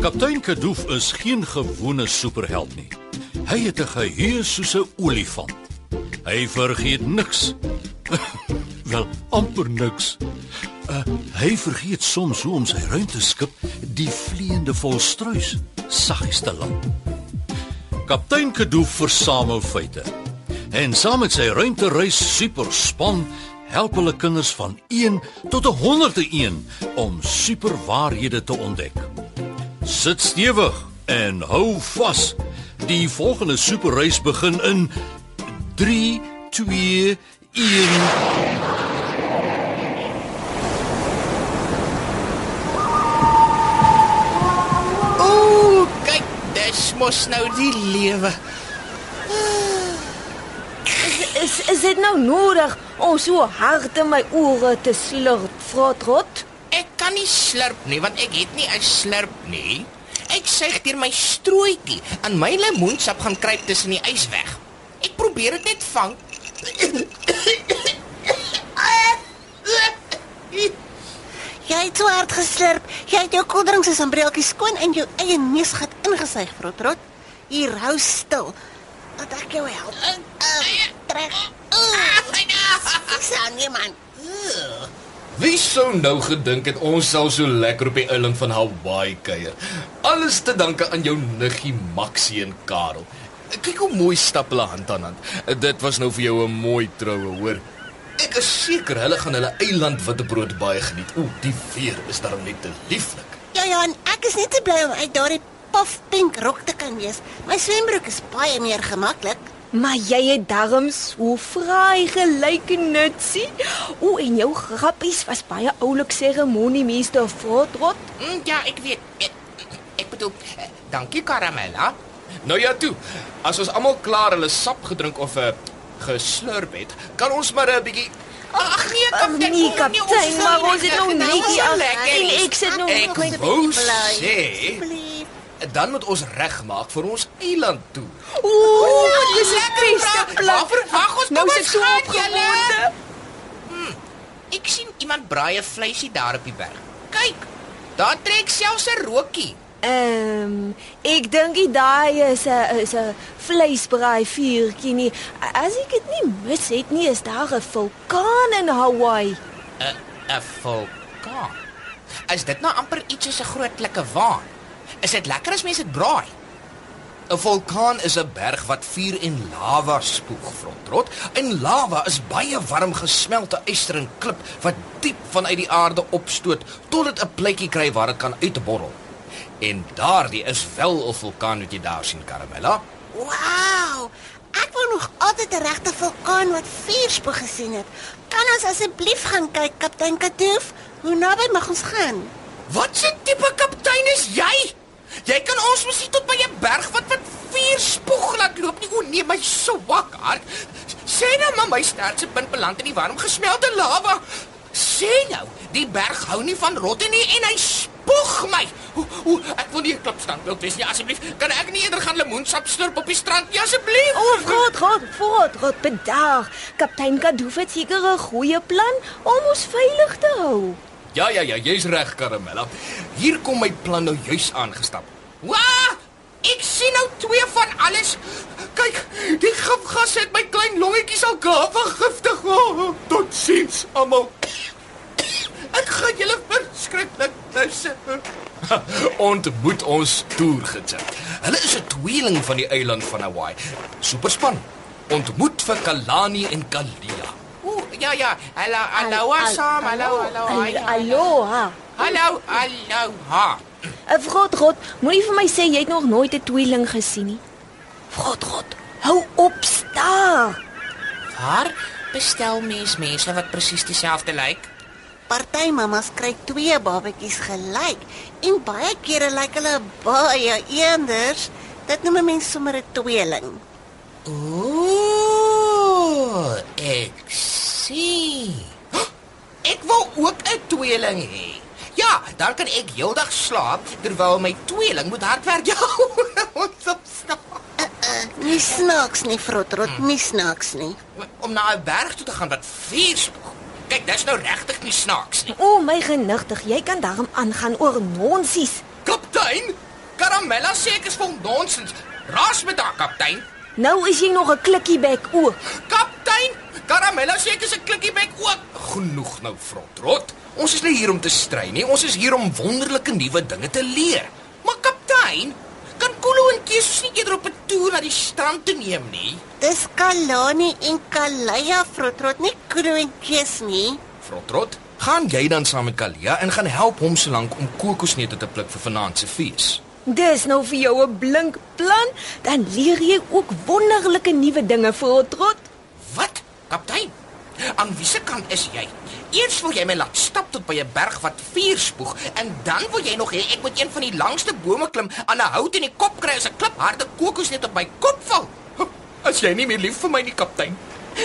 Kaptein Kadoof is geen gewone superheld nie. Hy het 'n geheue soos 'n olifant. Hy vergeet niks. Wel, amper niks. Uh, hy vergeet soms hoe om sy ruimteskip, die vleiende volstruis, saggies te land. Kaptein Kadoof versamel feite. En saam met sy ruimtereis superspan help hulle kinders van 1 tot 101 om superwaarhede te ontdek. Sit stewig en hou vas. Die volgende superreis begin in 3 2 1 Ooh, kyk, dis mos nou die lewe. Is is dit nou nodig om so hard in my ore te slurp, Frotrot? Ek kan nie slurp nie want ek het nie 'n slurp nie. Ek suig deur my strooitjie en my lemoensap gaan kruip tussen die ys weg. Ek probeer dit net vang. Jy het so hard geslurp. Jy het jou koeldrank se sambreeltjie skoon in jou eie neusgat ingesuig, Frotrot. Hier hou stil. Laat ek jou help. Uh, trek. Dis aan nie man. Wie sou nou gedink het ons sal so lekker op die eiland van Hawaii kuier? Alles te danke aan jou niggie Maxie en Karel. Kyk hoe mooi stap hulle hand aan hand. Dit was nou vir jou 'n mooi troue, hoor. Ek is seker hulle gaan hulle eiland witbrood baie geniet. O, die weer is daarom net te lieflik. Ja ja, en ek is net te bly om uit daardie puff pink rok te kan wees. My swembroek is baie meer gemaklik. Maar jy het darm so vry gelyk nutsie. O, en jou grappies was baie oulik seremoniemeester Frotrot. Mm, ja, ek weet. Ek, ek bedoel, eh, dankie Karamella. Nou ja toe. As ons almal klaar hulle sap gedrink of 'n uh, geslurp het, kan ons maar 'n bietjie Ag nee, kaptein. Nee, ons kaptein, is maar so ons het Nou, netjie so af. lekker. En ek sit Ek nog met wou bly. sê Asseblief. Dan moet ons regmaak vir ons eiland toe. O, dis 'n Lekker beste. Waarvoor wag ons? Nou ons dit so gaan, opgewonde. Ek sien iemand braai 'n vleisie daar op die berg. Kyk, daar trek selfs 'n rookie. Ehm, um, ek dink die daai is 'n is 'n vleisbraai vuurtjie nie. As ek dit nie mis het nie, is daar 'n vulkaan in Hawaii. 'n 'n vulkaan. Is dit nou amper iets soos 'n groot klikkewaan? Is dit lekker as mense dit braai? 'n Vulkaan is 'n berg wat vuur en lava spoeg, frontrot. En lava is baie warm gesmelte yster en klip wat diep vanuit die aarde opstoot tot dit 'n plekkie kry waar dit kan uitborrel. En daardie is wel 'n vulkaan wat jy daar sien, Caramella. Wow! Ek wou nog altyd 'n regte vulkaan wat vuurspoeg gesien het. Kan ons asseblief gaan kyk, kaptein Kadoof? Hoe naby mag ons gaan? Wat 'n tipe kaptein is jy? Jy kan ons mos nie tot by 'n berg wat wat vuur spoeg laat loop nie. O nee, my swak hart. Sê nou maar my sterkste punt beland in die warm gesmelte lava. Sê nou, die berg hou nie van rotte nie en hy spoeg my. O, o ek wil nie 'n klipstandbeeld wees nie asseblief. Kan ek nie eerder gaan lemoensap slurp op die strand nie asseblief? O, God, God, God, God, bedaag. Kaptein Kadoof het seker 'n goeie plan om ons veilig te hou. Ja, ja, ja, jy's reg, Caramella. Hier kom my plan nou juis aangestap. Wa! Ek sien nou twee van alles. Kyk, die gifgas het my klein longetjies al gaaf vergiftig. Oh, tot sins almal. Ek gaan julle verskriklik mis. Ontmoet ons toergids. Hulle is 'n tweeling van die eiland van Hawaii. Superspan. Ontmoet vir Kalani en Kalia. Ja ja. Hallo, hallo, Sam. Hallo, hallo. hi. Aloha. Hallo, hallo. Ha. Uh, God, God, moenie vir my sê jy het nog nooit 'n tweeling gesien nie. God, God, hou op staar. Waar bestel mens mense wat presies dieselfde lyk? Party mammas kry twee babatjies gelyk en baie kere lyk hulle baie eenders. Dit noem 'n mens sommer 'n tweeling. Ooh, ek sien. Ek wil ook 'n tweeling hê. Ja, dan kan ek heeldag slaap terwyl my tweeling moet hardwerk. Ja, ons op slaap. Nie snaaks nie, Frotrot, nie snaaks nie. Om na 'n berg toe te gaan wat vuur spoeg. Kyk, dis nou regtig nie snaaks nie. O my genigtig, jy kan daarom aangaan oor nonsies. Kaptein, Karamella sê ek is vol nonsens. Raas met haar, kaptein. Nou is jy nog 'n klikkiebek ook. Kaptein, Karamella sê ek is 'n klikkiebek ook. Genoeg nou, Frotrot. Ons is nie hier om te stry nie. Ons is hier om wonderlike nuwe dinge te leer. Maar kaptein, kan Kolo en Kees nie eerder op 'n toer na die strand toe neem nie? Dis Kalani en Kalaya Frotrot, nie Kudu en Kees nie. Frotrot, gaan jy dan saam met Kalia en gaan help hom solank om kokosneute te pluk vir vanaand se fees? Dis nou vir jou 'n blink plan, dan leer jy ook wonderlike nuwe dinge vir trot. Wat? Kaptein? Aan wiese kant is jy? Eers wil jy my laat stap tot by 'n berg wat vuur spoeg en dan wil jy nog hê ek moet een van die langste bome klim aan 'n hout in die kop kry as 'n klipharde kokosnet op my kop val. As jy nie meer lief vir my nie, kaptein.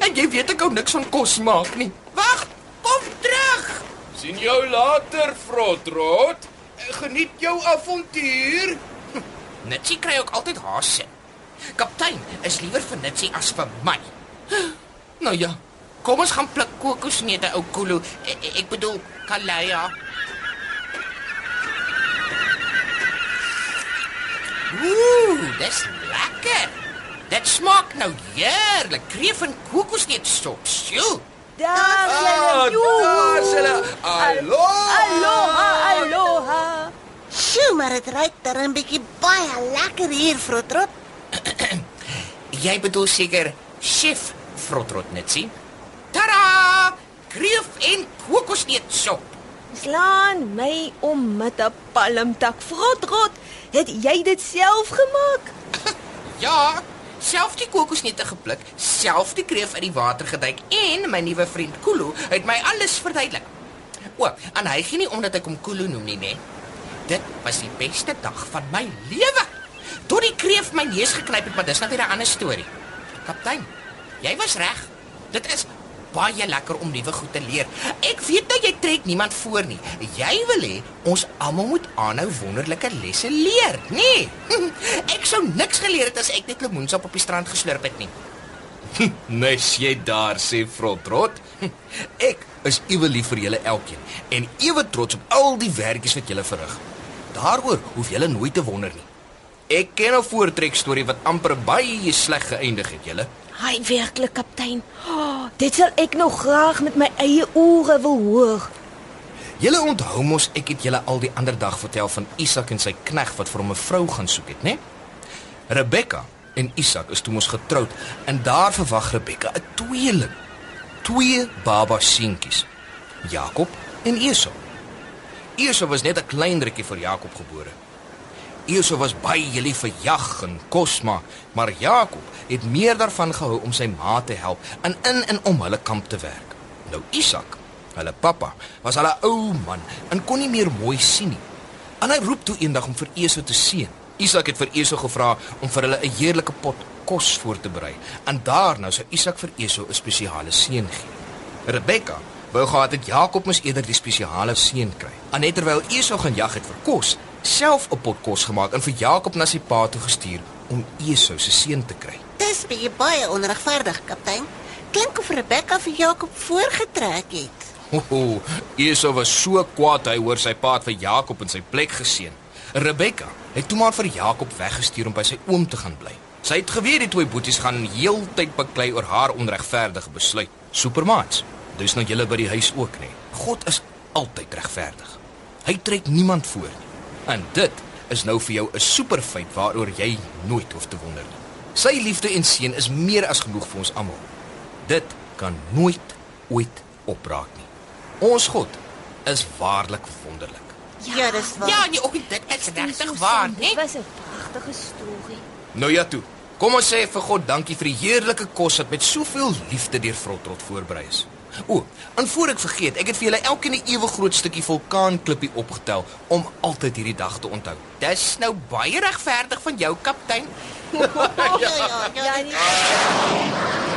En jy weet ek hou niks van kos maak nie. Wag, kom terug. Sien jou later, Frotrot. Geniet jou avontuur. Nitsie kry ook altyd haase. Kaptein is liewer vir Nitsie as vir my. Nou ja, kom ons gaan pluk kokosneute, ou Kulu. Ek, ek bedoel Kalaya. Ooh, dis lekker. Dit smaak nou heerlik. Kreef en kokosneetsop. Sjoe. Daar Ah, lê jy. daar's hulle. Hallo. Aloha, aloha. Sjoe, maar dit ruik daar 'n bietjie baie lekker hier, Frotrot. Jy bedoel seker chef Frotrot Nitsie. Tada! Kreef en kokosneetsop. Slaan my om met 'n palmtak vrotrot. Het jy dit self gemaak? Ja, self die kokosnette gepluk, self die kreef uit die water geduik en my nuwe vriend Kulu het my alles verduidelik. O, en hy gee nie omdat ek hom Kulu noem nie, né? Dit was die beste dag van my lewe. Tot die kreef my neus geknyp het, maar dis nou weer 'n ander storie. Kaptein, jy was reg. Dit is baie lekker om nuwe goed te leer. Ek weet nou jy trek niemand voor nie. Jy wil hê ons almal moet aanhou wonderlike lesse leer, nê? Nee. Ek sou niks geleer het as ek net lemoensap op die strand geslurp het nie. Nes jy daar sê Frotrot? Ek is ewe lief vir julle elkeen en ewe trots op al die werkies wat julle verrig. Daaroor hoef julle nooit te wonder nie. Ek ken 'n voortrek storie wat amper baie sleg geëindig het, julle. Hy werklik kaptein. Oh, dit sal ek nou graag met my eie ore wil hoor. Julle onthou mos ek het julle al die ander dag vertel van Isak en sy knegg wat vir hom 'n vrou gaan soek het, né? Rebekka en Isak is toe mos getroud en daar verwag Rebekka 'n tweeling. Twee baba seentjies. Jakob en Esau. Esau was net 'n klein rukkie vir Jakob gebore. Esau was baie lief vir jag en kos maar, maar Jakob het meer daarvan gehou om sy ma te help en in en om hulle kamp te werk. Nou Isak, hulle pappa, was al 'n ou man en kon nie meer mooi sien nie. En hy roep toe eendag om vir Esau te seën. Isak het vir Esau gevra om vir hulle 'n heerlike pot kos voor te berei. En daarna sou Isak vir Esau 'n spesiale seën gee. Rebekka wou gehad het Jakob moes eerder die spesiale seën kry. En net terwyl Esau gaan jag het vir kos, self 'n pot kos gemaak en vir Jakob na sy pa toe gestuur om Esau se seën te kry. Dis baie onregverdig, kaptein. Klink of Rebecca vir Jakob voorgetrek het. Hoho, Esau was so kwaad hy hoor sy pa het vir Jakob in sy plek geseën. Rebekka het toe maar vir Jakob weggestuur om by sy oom te gaan bly. Sy het geweet die twee boeties gaan heeltyd baklei oor haar onregverdige besluit. Supermaats, dis nou julle by die huis ook nê. God is altyd regverdig. Hy trek niemand voor nie. En dit is nou vir jou 'n superfeit waaroor jy nooit hoef te wonder nie. Sy liefde en seën is meer as genoeg vir ons almal. Dit kan nooit ooit opraak nie. Ons God is waarlik wonderlik. Ja, dis waar. Ja, nee, ook dit is regtig waar, Dit né? was 'n pragtige storie. Nou ja toe. Kom ons sê vir God dankie vir die heerlike kos wat met soveel liefde deur Frotrot voorberei is. O, en voor ek vergeet, ek het vir julle elkeen 'n ewe groot stukkie vulkaanklippie opgetel om altyd hierdie dag te onthou. Dis nou baie regverdig van jou, kaptein. Ja, ja, ja. Ja, nee.